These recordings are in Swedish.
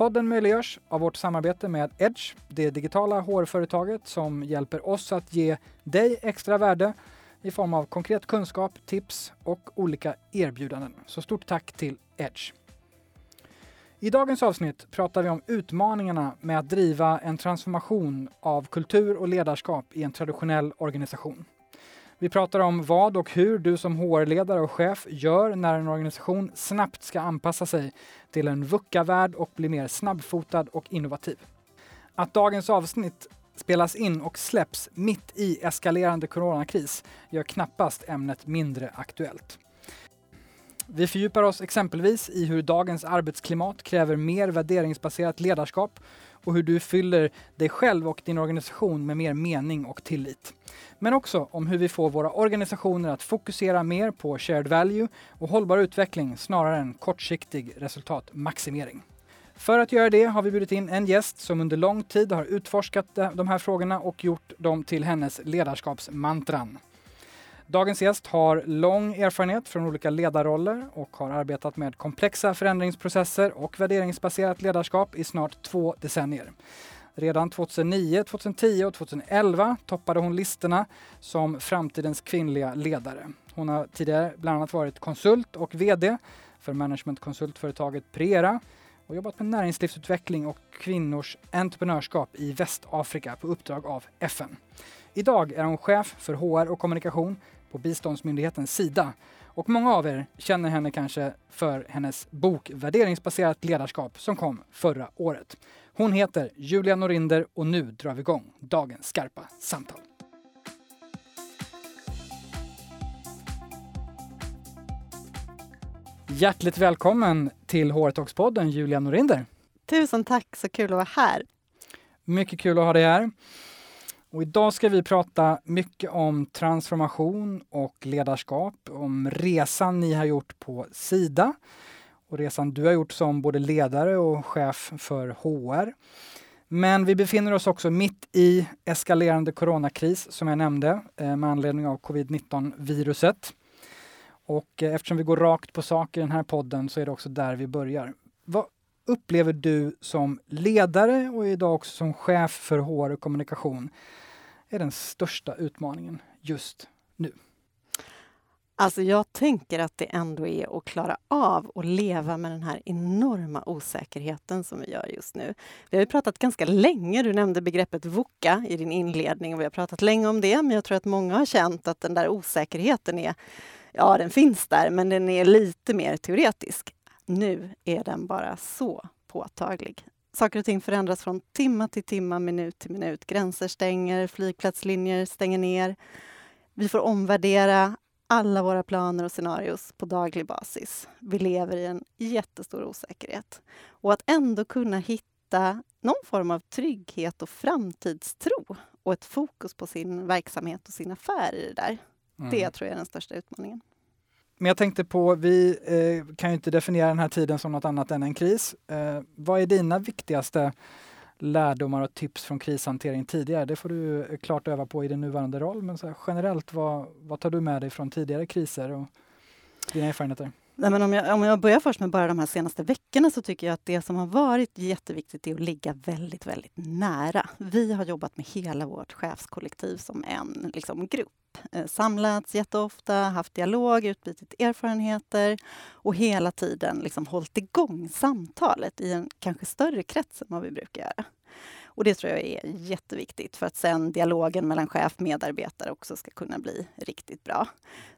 Podden möjliggörs av vårt samarbete med Edge, det digitala HR-företaget som hjälper oss att ge dig extra värde i form av konkret kunskap, tips och olika erbjudanden. Så stort tack till Edge. I dagens avsnitt pratar vi om utmaningarna med att driva en transformation av kultur och ledarskap i en traditionell organisation. Vi pratar om vad och hur du som HR-ledare och chef gör när en organisation snabbt ska anpassa sig till en VUCA-värld och bli mer snabbfotad och innovativ. Att dagens avsnitt spelas in och släpps mitt i eskalerande coronakris gör knappast ämnet mindre aktuellt. Vi fördjupar oss exempelvis i hur dagens arbetsklimat kräver mer värderingsbaserat ledarskap och hur du fyller dig själv och din organisation med mer mening och tillit. Men också om hur vi får våra organisationer att fokusera mer på shared value och hållbar utveckling snarare än kortsiktig resultatmaximering. För att göra det har vi bjudit in en gäst som under lång tid har utforskat de här frågorna och gjort dem till hennes ledarskapsmantran. Dagens gäst har lång erfarenhet från olika ledarroller och har arbetat med komplexa förändringsprocesser och värderingsbaserat ledarskap i snart två decennier. Redan 2009, 2010 och 2011 toppade hon listorna som framtidens kvinnliga ledare. Hon har tidigare bland annat varit konsult och VD för managementkonsultföretaget Prera och jobbat med näringslivsutveckling och kvinnors entreprenörskap i Västafrika på uppdrag av FN. Idag är hon chef för HR och kommunikation på biståndsmyndigheten Sida. Och många av er känner henne kanske för hennes bok Värderingsbaserat ledarskap som kom förra året. Hon heter Julia Norinder och nu drar vi igång dagens skarpa samtal. Hjärtligt välkommen till HR Talks-podden Julia Norinder. Tusen tack, så kul att vara här. Mycket kul att ha dig här. Och idag ska vi prata mycket om transformation och ledarskap, om resan ni har gjort på Sida och resan du har gjort som både ledare och chef för HR. Men vi befinner oss också mitt i eskalerande coronakris som jag nämnde eh, med anledning av covid-19 viruset. Och eh, eftersom vi går rakt på sak i den här podden så är det också där vi börjar. Vad upplever du som ledare och idag också som chef för HR och kommunikation är den största utmaningen just nu? Alltså jag tänker att det ändå är att klara av att leva med den här enorma osäkerheten som vi gör just nu. Vi har ju pratat ganska länge, du nämnde begreppet VUCA i din inledning och vi har pratat länge om det, men jag tror att många har känt att den där osäkerheten är, ja den finns där, men den är lite mer teoretisk. Nu är den bara så påtaglig. Saker och ting förändras från timma till timma, minut till minut. Gränser stänger, flygplatslinjer stänger ner. Vi får omvärdera alla våra planer och scenarios på daglig basis. Vi lever i en jättestor osäkerhet. Och att ändå kunna hitta någon form av trygghet och framtidstro och ett fokus på sin verksamhet och sin affär i det där. Mm. Det tror jag är den största utmaningen. Men jag tänkte på, vi eh, kan ju inte definiera den här tiden som något annat än en kris. Eh, vad är dina viktigaste lärdomar och tips från krishantering tidigare? Det får du eh, klart öva på i din nuvarande roll, men så generellt, vad, vad tar du med dig från tidigare kriser och dina erfarenheter? Nej, men om, jag, om jag börjar först med bara de här senaste veckorna så tycker jag att det som har varit jätteviktigt är att ligga väldigt, väldigt nära. Vi har jobbat med hela vårt chefskollektiv som en liksom, grupp. Eh, samlats jätteofta, haft dialog, utbytt erfarenheter och hela tiden liksom hållit igång samtalet i en kanske större krets än vad vi brukar göra. Och det tror jag är jätteviktigt för att sen dialogen mellan chef och medarbetare också ska kunna bli riktigt bra.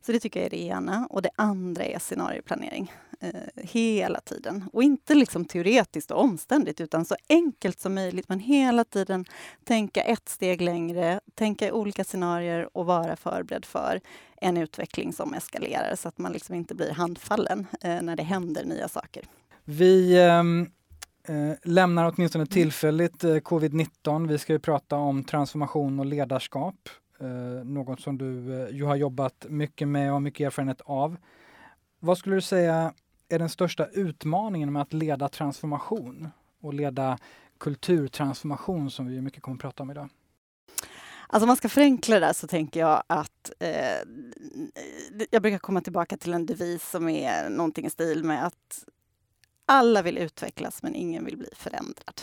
Så det tycker jag är det ena. Och det andra är scenarioplanering. Eh, hela tiden. Och inte liksom teoretiskt och omständigt utan så enkelt som möjligt. Men hela tiden tänka ett steg längre, tänka i olika scenarier och vara förberedd för en utveckling som eskalerar så att man liksom inte blir handfallen eh, när det händer nya saker. Vi um eh, lämnar åtminstone tillfälligt eh, covid-19. Vi ska ju prata om transformation och ledarskap. eh, något som du eh, ju har jobbat mycket med och har mycket erfarenhet av. Vad skulle du säga är den största utmaningen med att leda transformation och leda kulturtransformation som vi mycket kommer att prata om idag? Alltså om man ska förenkla det där så tänker jag att eh, jag brukar komma tillbaka till en devis som är någonting i stil med att alla vill utvecklas men ingen vill bli förändrad.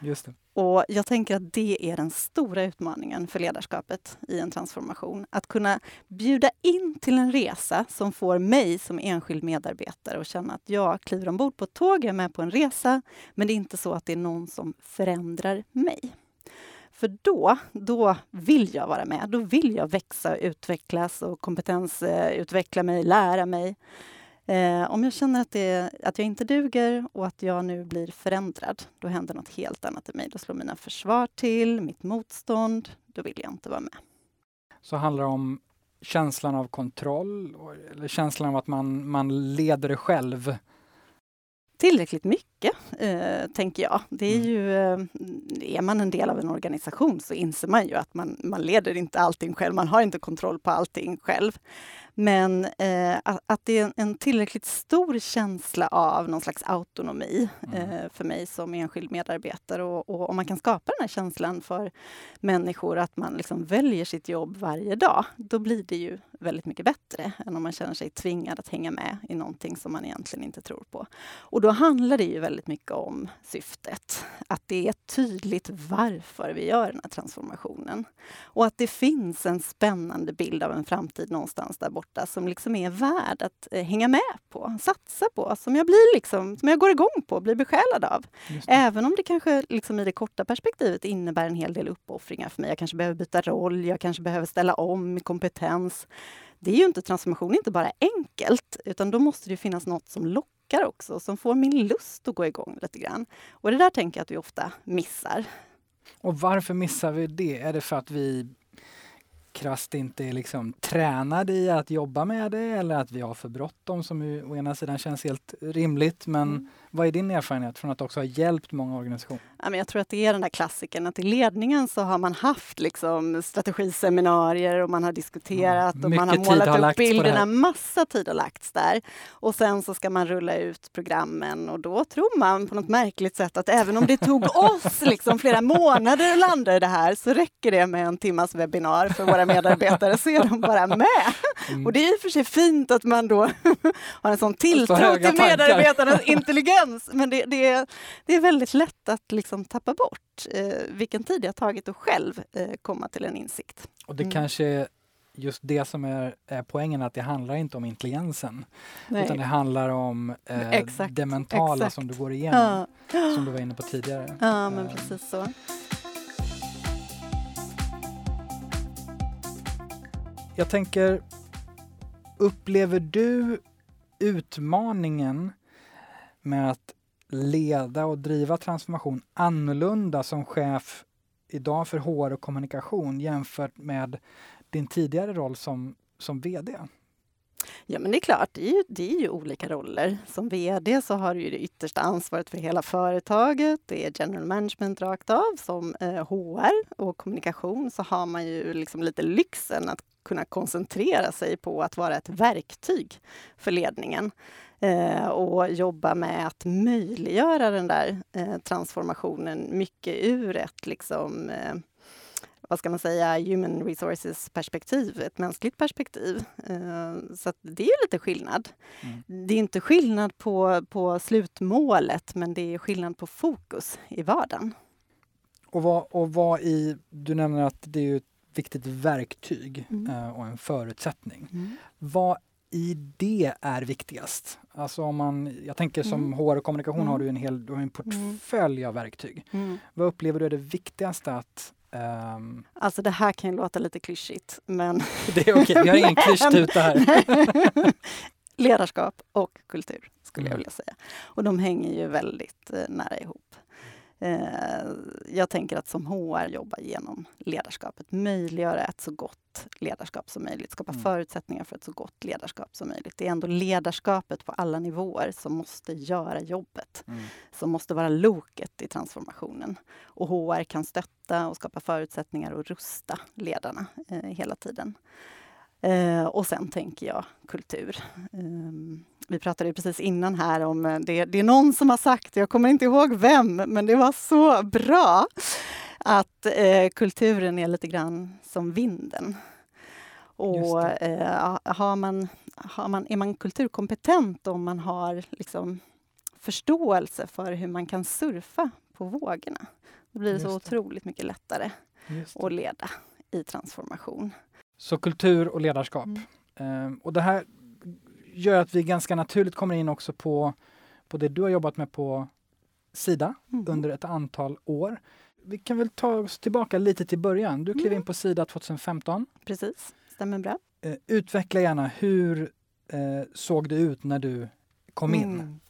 Just det. Och jag tänker att det är den stora utmaningen för ledarskapet i en transformation. Att kunna bjuda in till en resa som får mig som enskild medarbetare att känna att jag kliver ombord på ett tåg, jag är med på en resa, men det är inte så att det är någon som förändrar mig. För då, då vill jag vara med. Då vill jag växa, utvecklas och kompetensutveckla mig, lära mig. Eh, om jag känner att, det, att jag inte duger och att jag nu blir förändrad, då händer något helt annat i mig. Då slår mina försvar till, mitt motstånd. Då vill jag inte vara med. Så handlar det om känslan av kontroll eller känslan av att man, man leder själv? Tillräckligt mycket, eh, tänker jag. Det är mm. ju, eh, är man en del av en organisation så inser man ju att man, man leder inte allting själv. Man har inte kontroll på allting själv. Men eh, att det är en tillräckligt stor känsla av någon slags autonomi mm. eh, för mig som enskild medarbetare. Och, och, om man kan skapa den här känslan för människor att man liksom väljer sitt jobb varje dag, då blir det ju väldigt mycket bättre än om man känner sig tvingad att hänga med i någonting som man egentligen inte tror på. Och då handlar det ju väldigt mycket om syftet. Att det är tydligt varför vi gör den här transformationen. Och att det finns en spännande bild av en framtid någonstans där borta som liksom är värd att eh, hänga med på, satsa på, som jag, blir liksom, som jag går igång på, blir besjälad av. Även om det kanske liksom i det korta perspektivet innebär en hel del uppoffringar för mig. Jag kanske behöver byta roll, jag kanske behöver ställa om kompetens. Det är ju inte transformation inte bara enkelt, utan då måste det finnas något som lockar också, som får min lust att gå igång lite grann. Och det där tänker jag att vi ofta missar. Och varför missar vi det? Är det för att vi krasst inte är liksom tränade i att jobba med det eller att vi har för bråttom som ju å ena sidan känns helt rimligt. Men mm. vad är din erfarenhet från att också ha hjälpt många organisationer? Ja, men jag tror att det är den där klassikern att i ledningen så har man haft liksom strategiseminarier och man har diskuterat ja, och man har målat har upp bilderna. Massa tid har lagts där. Och sen så ska man rulla ut programmen och då tror man på något märkligt sätt att även om det tog oss liksom flera månader att landa i det här så räcker det med en timmas webbinar för våra medarbetare så är de bara med. Mm. Och det är i och för sig fint att man då har en sån tilltro till medarbetarnas intelligens men det, det, är, det är väldigt lätt att liksom liksom tappa bort eh, vilken tid det har tagit att själv eh, komma till en insikt. Och det mm. kanske är just det som är, är poängen, att det handlar inte om intelligensen. Nej. Utan det handlar om eh, exakt, det mentala exakt. som du går igenom, ja. som du var inne på tidigare. Ja, men precis så. Jag tänker, upplever du utmaningen med att leda och driva transformation annorlunda som chef idag för HR och kommunikation jämfört med din tidigare roll som, som VD? Ja, men det är klart, det är, ju, det är ju olika roller. Som VD så har du ju det yttersta ansvaret för hela företaget. Det är general management rakt av. Som eh, HR och kommunikation så har man ju liksom lite lyxen att kunna koncentrera sig på att vara ett verktyg för ledningen eh, och jobba med att möjliggöra den där eh, transformationen mycket ur ett liksom, eh, vad ska man säga, human resources perspektiv, ett mänskligt perspektiv. Eh, så det är lite skillnad. Mm. Det är inte skillnad på, på slutmålet, men det är skillnad på fokus i vardagen. Och vad, och vad i, du nämner att det är ett viktigt verktyg mm. Eh, och en förutsättning. Mm. Vad i det är viktigast? Alltså om man, jag tänker som mm. HR och kommunikation har du en hel du har en portfölj av verktyg. Vad upplever du är det viktigaste att Um... Alltså det här kan ju låta lite klyschigt, men... det är okej, okay. vi har ingen klyschtuta här. Ledarskap och kultur, skulle mm. jag vilja säga. Och de hänger ju väldigt eh, nära ihop. Eh, jag tänker att som HR jobba genom ledarskapet, möjliggöra ett så gott ledarskap som möjligt, skapa mm. förutsättningar för ett så gott ledarskap som möjligt. Det är ändå ledarskapet på alla nivåer som måste göra jobbet, mm. som måste vara loket i transformationen. Och HR kan stötta och skapa förutsättningar och rusta ledarna eh, hela tiden. Eh, och sen tänker jag kultur. Eh, vi pratade precis innan här om, eh, det, det är någon som har sagt, jag kommer inte ihåg vem, men det var så bra, att eh, kulturen är lite grann som vinden. Och eh, har man, har man, är man kulturkompetent om man har liksom, förståelse för hur man kan surfa på vågorna, då blir det så otroligt mycket lättare att leda i transformation. Så kultur och ledarskap. Mm. Um, och det här gör att vi ganska naturligt kommer in också på, på det du har jobbat med på Sida mm. under ett antal år. Vi kan väl ta oss tillbaka lite till början. Du klev mm. in på Sida 2015. Precis, stämmer bra. Uh, utveckla gärna, hur uh, såg det ut när du kom in? Mm.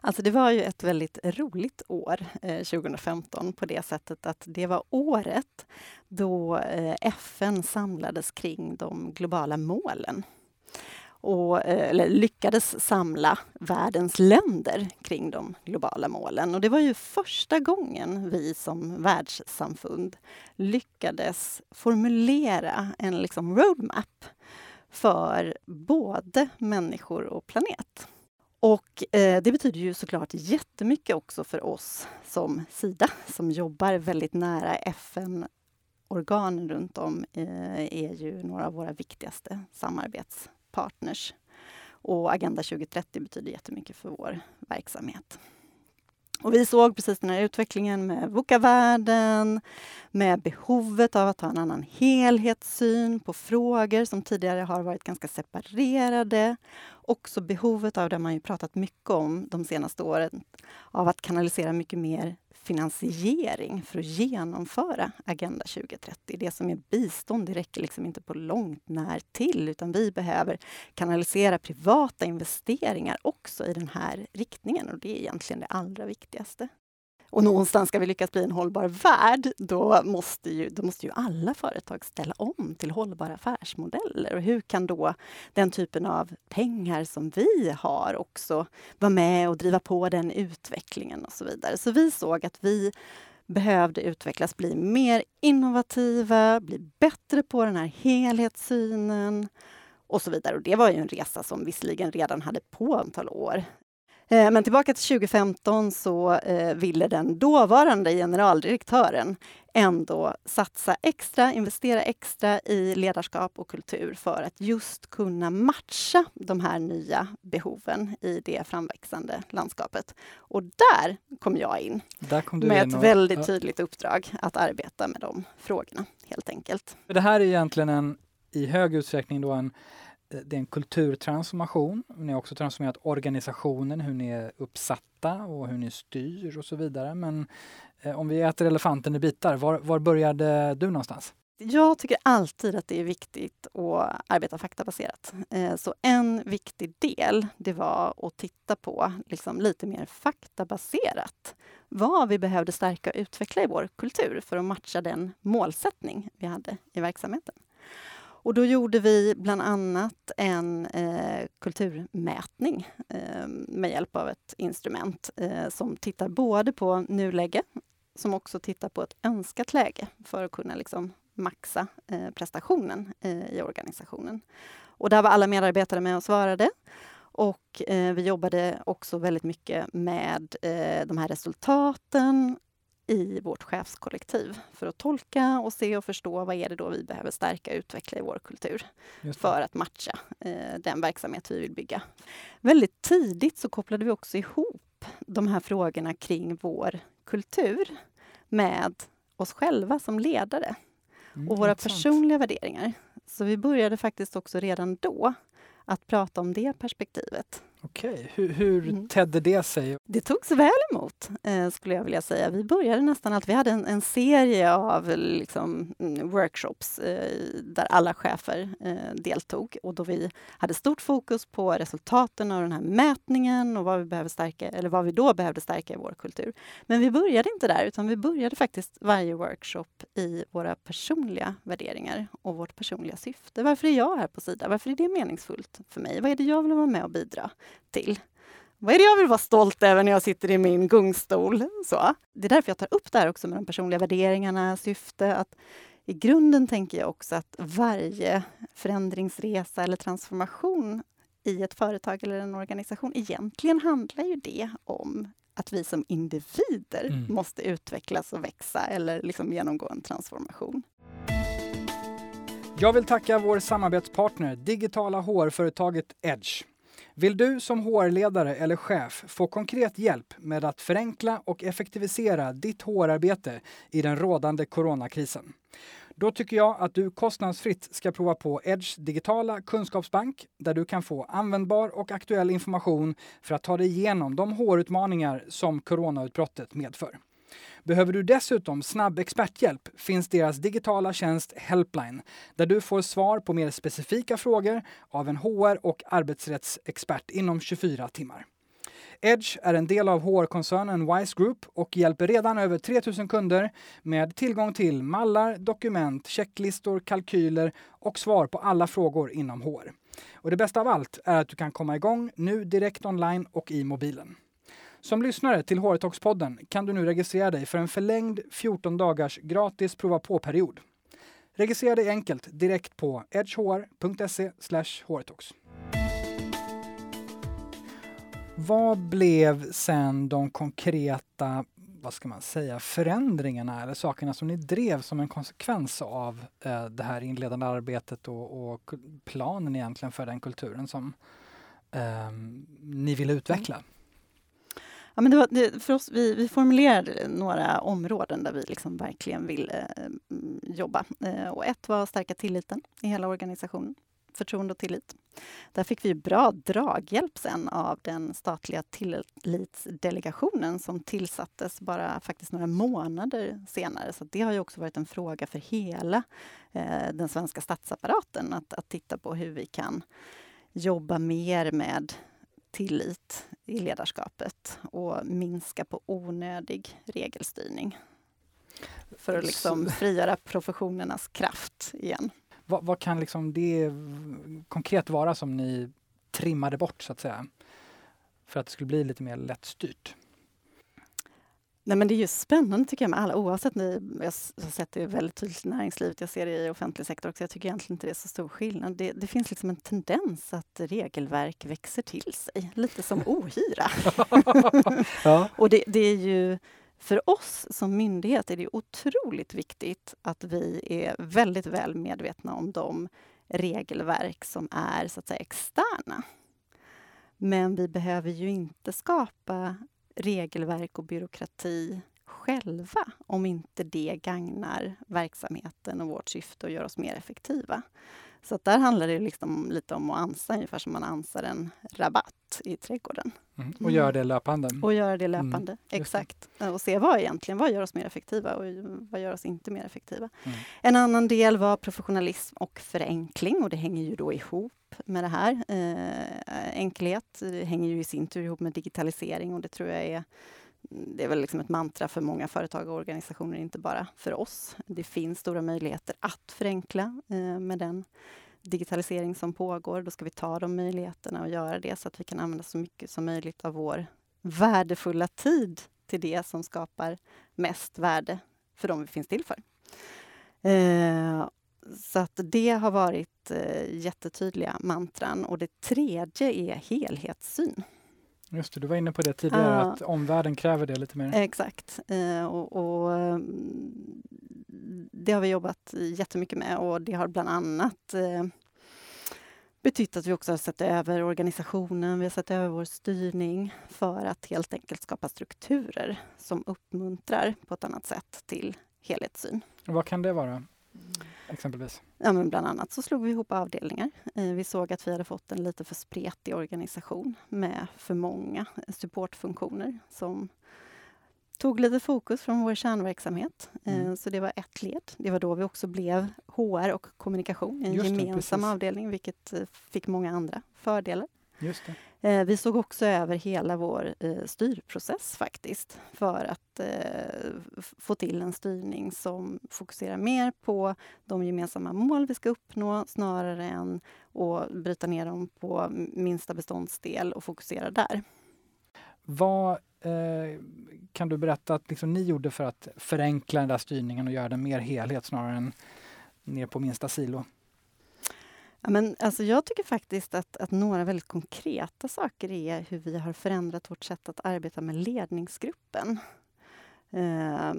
Alltså det var ju ett väldigt roligt år, eh, 2015, på det sättet att det var året då eh, FN samlades kring de globala målen och eh, eller lyckades samla världens länder kring de globala målen. Och det var ju första gången vi som världssamfund lyckades formulera en liksom roadmap för både människor och planet. Och eh, det betyder ju såklart jättemycket också för oss som Sida som jobbar väldigt nära FN-organen runt om eh, är ju några av våra viktigaste partners. Och Agenda 2030 betyder jättemycket för vår verksamhet. Och vi såg precis den här utvecklingen med VUCA-världen, med behovet av att ha en annan helhetssyn på frågor som tidigare har varit ganska separerade. Också behovet av, det man ju pratat mycket om de senaste åren, av att kanalisera mycket mer finansiering för att genomföra Agenda 2030. Det som är bistånd, det räcker liksom inte på långt när till utan vi behöver kanalisera privata investeringar också i den här riktningen och det är egentligen det allra viktigaste. Och någonstans ska vi lyckas bli en hållbar värld, då måste, ju, då måste ju alla företag ställa om till hållbara affärsmodeller. Och hur kan då den typen av pengar som vi har också vara med och driva på den utvecklingen och så vidare. Så vi såg att vi behövde utvecklas, bli mer innovativa, bli bättre på den här helhetssynen och så vidare. Och det var ju en resa som visserligen redan hade på antal år. Eh, men tillbaka till 2015 så eh, ville den dåvarande generaldirektören ändå satsa extra, investera extra i ledarskap och kultur för att just kunna matcha de här nya behoven i det framväxande landskapet. Och där kom jag in kom med in ett väldigt tydligt uppdrag att arbeta med de frågorna, helt enkelt. Det här är egentligen en, i hög utsträckning då en Eh, det är en kulturtransformation. Ni har också transformerat organisationen, hur ni är uppsatta och hur ni styr och så vidare. Men eh, om vi äter elefanten i bitar, var, var började du någonstans? Jag tycker alltid att det är viktigt att arbeta faktabaserat. Eh, så en viktig del, det var att titta på liksom lite mer faktabaserat vad vi behövde stärka och utveckla i vår kultur för att matcha den målsättning vi hade i verksamheten. Och då gjorde vi bland annat en eh, kulturmätning eh, med hjälp av ett instrument eh, som tittar både på nuläge, som också tittar på ett önskat läge för att kunna liksom maxa eh, prestationen eh, i organisationen. Och där var alla medarbetare med och svarade. Och eh, vi jobbade också väldigt mycket med eh, de här resultaten i vårt chefskollektiv för att tolka och se och förstå vad är det då vi behöver stärka och utveckla i vår kultur för att matcha eh, den verksamhet vi vill bygga. Väldigt tidigt så kopplade vi också ihop de här frågorna kring vår kultur med oss själva som ledare mm, och våra personliga värderingar. Så vi började faktiskt också redan då att prata om det perspektivet. Okej, hur, hur mm. tedde det sig? Det togs väl emot, eh, skulle jag vilja säga. Vi började nästan att vi hade en, en serie av liksom, mm, workshops eh, där alla chefer eh, deltog och då vi hade stort fokus på resultaten av den här mätningen och vad vi, behöver stärka, eller vad vi då behövde stärka i vår kultur. Men vi började inte där, utan vi började faktiskt varje workshop i våra personliga värderingar och vårt personliga syfte. Varför är jag här på Sida? Varför är det meningsfullt för mig? Vad är det jag vill vara med och bidra till? Vad är det jag vill vara stolt över när jag sitter i min gungstol? Så. Det är därför jag tar upp det här också med de personliga värderingarna, syfte. Att I grunden tänker jag också att varje förändringsresa eller transformation i ett företag eller en organisation, egentligen handlar ju det om att vi som individer mm. måste utvecklas och växa eller liksom genomgå en transformation. Jag vill tacka vår samarbetspartner, digitala HR-företaget Edge. Vill du som HR-ledare eller chef få konkret hjälp med att förenkla och effektivisera ditt HR-arbete i den rådande coronakrisen? Då tycker jag att du kostnadsfritt ska prova på Edge digitala kunskapsbank där du kan få användbar och aktuell information för att ta dig igenom de HR-utmaningar som coronautbrottet medför. Behöver du dessutom snabb experthjälp finns deras digitala tjänst Helpline där du får svar på mer specifika frågor av en HR och arbetsrättsexpert inom 24 timmar. Edge är en del av HR-koncernen Wise Group och hjälper redan över 3000 kunder med tillgång till mallar, dokument, checklistor, kalkyler och svar på alla frågor inom HR. Och det bästa av allt är att du kan komma igång nu direkt online och i mobilen. Som lyssnare till HR-talks-podden kan du nu registrera dig för en förlängd 14 dagars gratis prova på-period. Registrera dig enkelt direkt på edgehr.se hrtalks. Vad blev sen de konkreta vad ska man säga, förändringarna eller sakerna som ni drev som en konsekvens av eh, det här inledande arbetet och, och, planen egentligen för den kulturen som eh, ni ville utveckla? Mm. Ja, men det var, det, för oss, vi, vi formulerade några områden där vi liksom verkligen vill eh, jobba. Eh, och ett var att stärka tilliten i hela organisationen. Förtroende och tillit. Där fick vi bra draghjälp sen av den statliga tillitsdelegationen som tillsattes bara faktiskt några månader senare. Så det har ju också varit en fråga för hela eh, den svenska statsapparaten att, att titta på hur vi kan jobba mer med tillit i ledarskapet och minska på onödig regelstyrning. För att liksom frigöra professionernas kraft igen. Vad, vad, kan liksom det konkret vara som ni trimmade bort så att säga? För att det skulle bli lite mer lättstyrt? Nej, men det är ju spännande tycker jag med alla, oavsett ni, jag har sett det väldigt tydligt i näringslivet, jag ser det i offentlig sektor också, jag tycker egentligen inte det är så stor skillnad. Det, det finns liksom en tendens att regelverk växer till sig, lite som ohyra. ja. Och det, det, är ju, för oss som myndighet är det otroligt viktigt att vi är väldigt väl medvetna om de regelverk som är så att säga externa. Men vi behöver ju inte skapa regelverk och byråkrati själva om inte det gagnar verksamheten och vårt syfte och gör oss mer effektiva. Så där handlar det liksom lite om att ansa ungefär som man ansar en rabatt i trädgården. Mm. Och göra det löpande? Och göra det mm. löpande, mm. exakt. Och se vad egentligen, vad gör oss mer effektiva och vad gör oss inte mer effektiva. Mm. En annan del var professionalism och förenkling och det hänger ju då ihop med det här. Eh, enkelhet hänger ju i sin tur ihop med digitalisering och det tror jag är det är väl liksom ett mantra för många företag och organisationer, inte bara för oss. Det finns stora möjligheter att förenkla eh, med den digitalisering som pågår. Då ska vi ta de möjligheterna och göra det så att vi kan använda så mycket som möjligt av vår värdefulla tid till det som skapar mest värde för dem vi finns till för. Eh, så att det har varit eh, jättetydliga mantran. Och det tredje är helhetssyn. Just det, du var inne på det tidigare, uh, att omvärlden kräver det lite mer. Exakt. Uh, och, och, mm, det har vi jobbat jättemycket med och det har bland annat uh, betytt att vi också har sett över organisationen, vi har sett över vår styrning för att helt enkelt skapa strukturer som uppmuntrar på ett annat sätt till helhetssyn. Och vad kan det vara? Exempelvis? Ja, men bland annat så slog vi ihop avdelningar. Eh, vi såg att vi hade fått en lite för spretig organisation med för många supportfunktioner som tog lite fokus från vår kärnverksamhet. Eh, mm. Så det var ett led. Det var då vi också blev HR och kommunikation i en Just gemensam det, avdelning, vilket eh, fick många andra fördelar. Just det. Eh, vi såg också över hela vår eh, styrprocess faktiskt för att eh, få till en styrning som fokuserar mer på de gemensamma mål vi ska uppnå snarare än att bryta ner dem på minsta beståndsdel och fokusera där. Vad eh, kan du berätta att liksom ni gjorde för att förenkla den där styrningen och göra den mer helhet snarare än ner på minsta silo? Men alltså jag tycker faktiskt att, att några väldigt konkreta saker är hur vi har förändrat vårt sätt att arbeta med ledningsgruppen. Eh,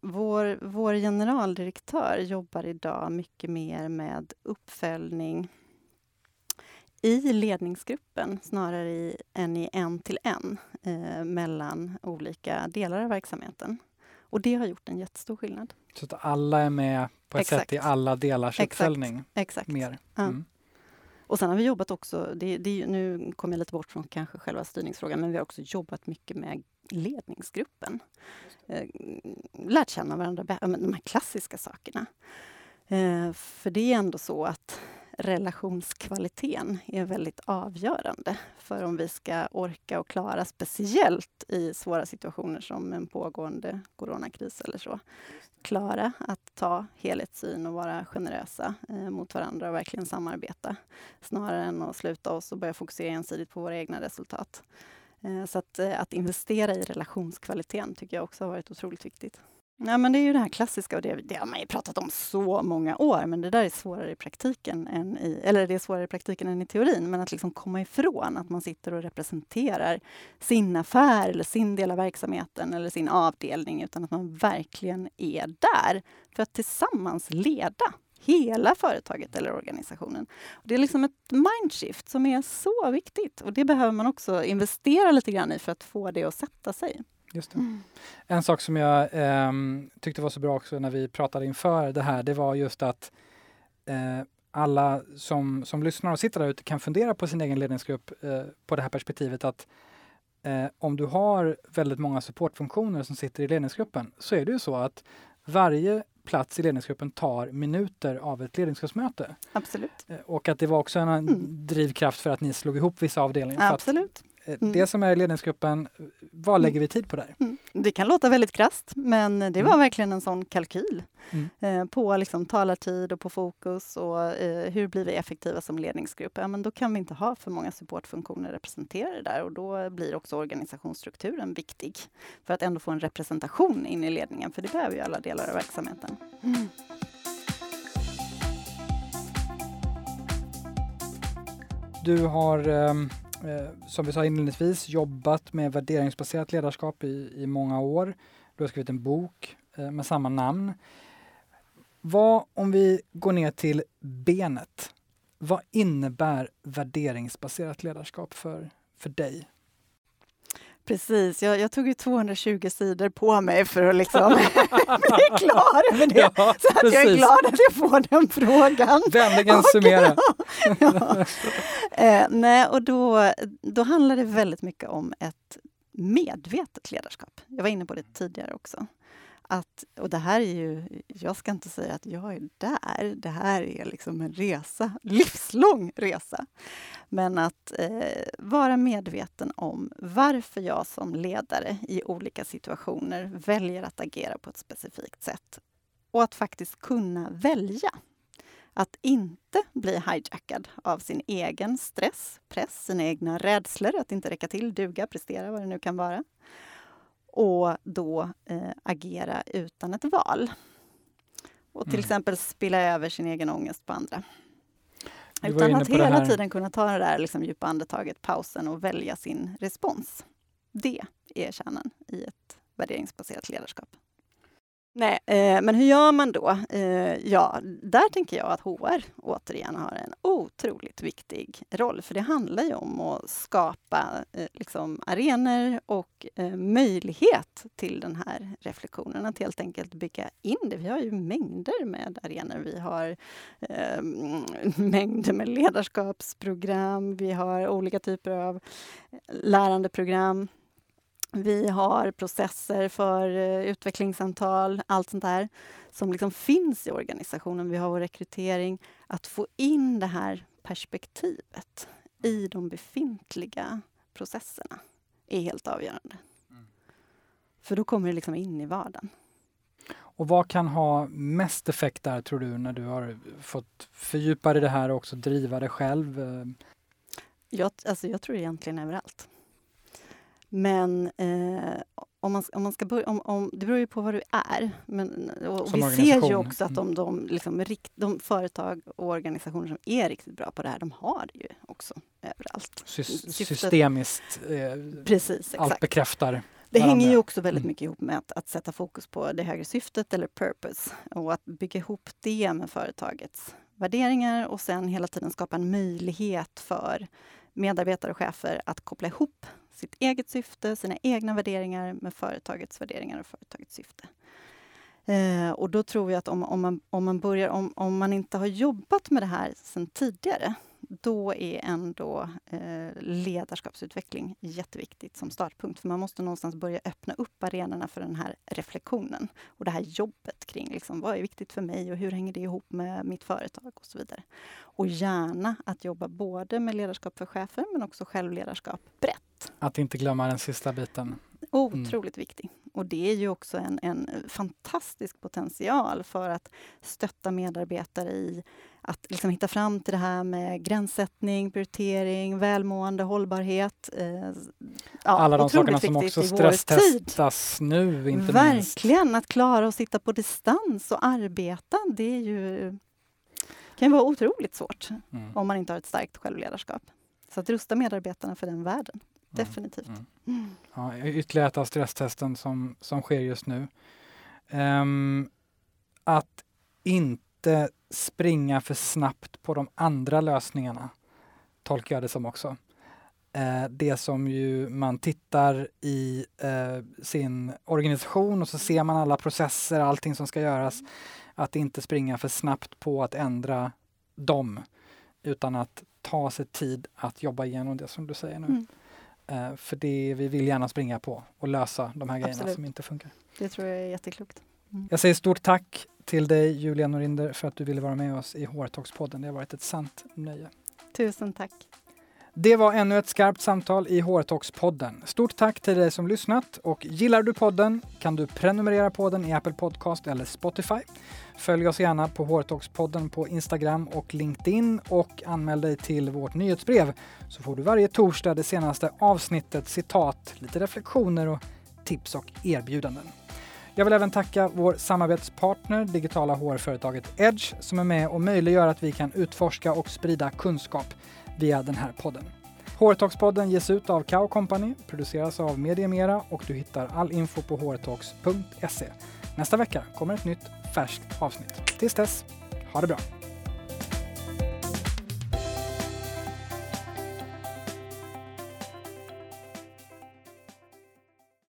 vår, vår generaldirektör jobbar idag mycket mer med uppföljning i ledningsgruppen snarare i, än i en till en eh, mellan olika delar av verksamheten. Och det har gjort en jättestor skillnad. Så att alla är med på ett Exakt. sätt i alla delars uppföljning? Exakt. Mer. Mm. Och sen har vi jobbat också, det, det, nu kommer jag lite bort från kanske själva styrningsfrågan, men vi har också jobbat mycket med ledningsgruppen. Eh, lärt känna varandra, de här klassiska sakerna. Eh, för det är ändå så att relationskvaliteten är väldigt avgörande för om vi ska orka och klara, speciellt i svåra situationer som en pågående coronakris eller så. Klara att ta helhetssyn och vara generösa eh, mot varandra och verkligen samarbeta snarare än att sluta oss och börja fokusera ensidigt på våra egna resultat. Eh, så att, eh, att investera i relationskvaliteten tycker jag också har varit otroligt viktigt. Ja, men det är ju det här klassiska och det, det, har man ju pratat om så många år, men det där är svårare i praktiken än i, eller det är svårare i praktiken än i teorin, men att liksom komma ifrån att man sitter och representerar sin affär eller sin del av verksamheten eller sin avdelning, utan att man verkligen är där för att tillsammans leda hela företaget eller organisationen. Det är liksom ett mindshift som är så viktigt och det behöver man också investera lite grann i för att få det att sätta sig. Just mm. En sak som jag eh, tyckte var så bra också när vi pratade inför det här, det var just att eh, alla som, som lyssnar och sitter där ute kan fundera på sin egen ledningsgrupp eh, på det här perspektivet att eh, om du har väldigt många supportfunktioner som sitter i ledningsgruppen så är det ju så att varje plats i ledningsgruppen tar minuter av ett ledningsgruppsmöte. Absolut. Eh, och att det var också en mm. drivkraft för att ni slog ihop vissa avdelningar. Absolut. Eh, mm. Det som är ledningsgruppen, vad lägger vi tid på där? Mm. Det kan låta väldigt krast, men det var mm. verkligen en sån kalkyl mm. eh, på liksom talartid och på fokus och eh, hur blir vi effektiva som ledningsgrupp? Ja, men då kan vi inte ha för många supportfunktioner representerade där och då blir också organisationsstrukturen viktig för att ändå få en representation in i ledningen, för det behöver ju alla delar av verksamheten. Mm. Du har um eh, som vi sa inledningsvis, jobbat med värderingsbaserat ledarskap i, i många år. Du har skrivit en bok eh, med samma namn. Vad, om vi går ner till benet, vad innebär värderingsbaserat ledarskap för, för dig? Precis, jag, jag, tog ju 220 sidor på mig för att liksom bli klar med det. Ja, så att jag är glad att jag får den frågan. Vänligen summera. ja. eh, nej, och då, då handlar det väldigt mycket om ett medvetet ledarskap. Jag var inne på det tidigare också att, och det här är ju, jag ska inte säga att jag är där, det här är liksom en resa, livslång resa. Men att eh, vara medveten om varför jag som ledare i olika situationer väljer att agera på ett specifikt sätt. Och att faktiskt kunna välja. Att inte bli hijackad av sin egen stress, press, sina egna rädslor, att inte räcka till, duga, prestera, vad det nu kan vara och då eh, agera utan ett val. Och till mm. exempel spilla över sin egen ångest på andra. Utan att hela tiden kunna ta det där liksom, djupa andetaget, pausen och välja sin respons. Det är kärnan i ett värderingsbaserat ledarskap. Nej, eh, men hur gör man då? Eh, ja, där tänker jag att HR återigen har en otroligt viktig roll, för det handlar ju om att skapa eh, liksom arenor och eh, möjlighet till den här reflektionen, att helt enkelt bygga in det. Vi har ju mängder med arenor. Vi har eh, mängder med ledarskapsprogram, vi har olika typer av eh, lärandeprogram vi har processer för uh, utvecklingssamtal, allt sånt där som liksom finns i organisationen. Vi har vår rekrytering. Att få in det här perspektivet i de befintliga processerna är helt avgörande. Mm. För då kommer det liksom in i vardagen. Och vad kan ha mest effekt där tror du när du har fått fördjupa dig i det här och också driva det själv? Jag, alltså jag tror egentligen överallt. Men eh, om, man, om man ska börja, om, om, det beror ju på vad du är. Men, vi ser ju också att de, de, liksom, de, företag och organisationer som är riktigt bra på det här, de har det ju också överallt. Sy systemiskt, eh, Precis, allt bekräftar det varandra. hänger ju också väldigt mm. mycket ihop med att, att, sätta fokus på det högre syftet eller purpose och att bygga ihop det med företagets värderingar och sen hela tiden skapa en möjlighet för medarbetare och chefer att koppla ihop sitt eget syfte, sina egna värderingar med företagets värderingar och företagets syfte. Eh, och då tror jag att om, om, man, om, man börjar, om, om man inte har jobbat med det här sedan tidigare, då är ändå eh, ledarskapsutveckling jätteviktigt som startpunkt. För man måste någonstans börja öppna upp arenorna för den här reflektionen och det här jobbet kring liksom, vad är viktigt för mig och hur hänger det ihop med mitt företag och så vidare. Och gärna att jobba både med ledarskap för chefer men också självledarskap brett. Att inte glömma den sista biten. Otroligt mm. viktig. Och det är ju också en, en fantastisk potential för att stötta medarbetare i att liksom hitta fram till det här med gränssättning, prioritering, välmående, hållbarhet. Eh, ja, Alla de sakerna som också stresstestas nu, inte Verkligen, minst. att klara att sitta på distans och arbeta, det är ju, kan vara otroligt svårt mm. om man inte har ett starkt självledarskap. Så att rusta medarbetarna för den världen, mm. Definitivt. Mm. Mm. Ja, ytterligare ett av stresstesten som, som sker just nu. Um, att inte springa för snabbt på de andra lösningarna, tolkar jag det som också. Eh, det som ju man tittar i eh, sin organisation och så ser man alla processer, allting som ska göras. Att inte springa för snabbt på att ändra dem, utan att ta sig tid att jobba igenom det som du säger nu. Mm. Eh, för det vi vill gärna springa på och lösa de här grejerna Absolut. som inte funkar. Det tror jag är jätteklokt. Mm. Jag säger stort tack till dig Julia Norinder för att du ville vara med oss i HR-talkspodden. Det har varit ett sant nöje. Tusen tack. Det var ännu ett skarpt samtal i HR-talks-podden. Stort tack till dig som lyssnat och gillar du podden kan du prenumerera på den i Apple Podcast eller Spotify. Följ oss gärna på HR-talks-podden på Instagram och LinkedIn och anmäl dig till vårt nyhetsbrev så får du varje torsdag det senaste avsnittet, citat, lite reflektioner och tips och erbjudanden. Jag vill även tacka vår samarbetspartner, digitala HR-företaget Edge, som är med och möjliggör att vi kan utforska och sprida kunskap via den här podden. Hortoxpodden ges ut av Kao Company, produceras av Mediemera och du hittar all info på hrtalks.se. Nästa vecka kommer ett nytt färskt avsnitt. Tills dess, ha det bra!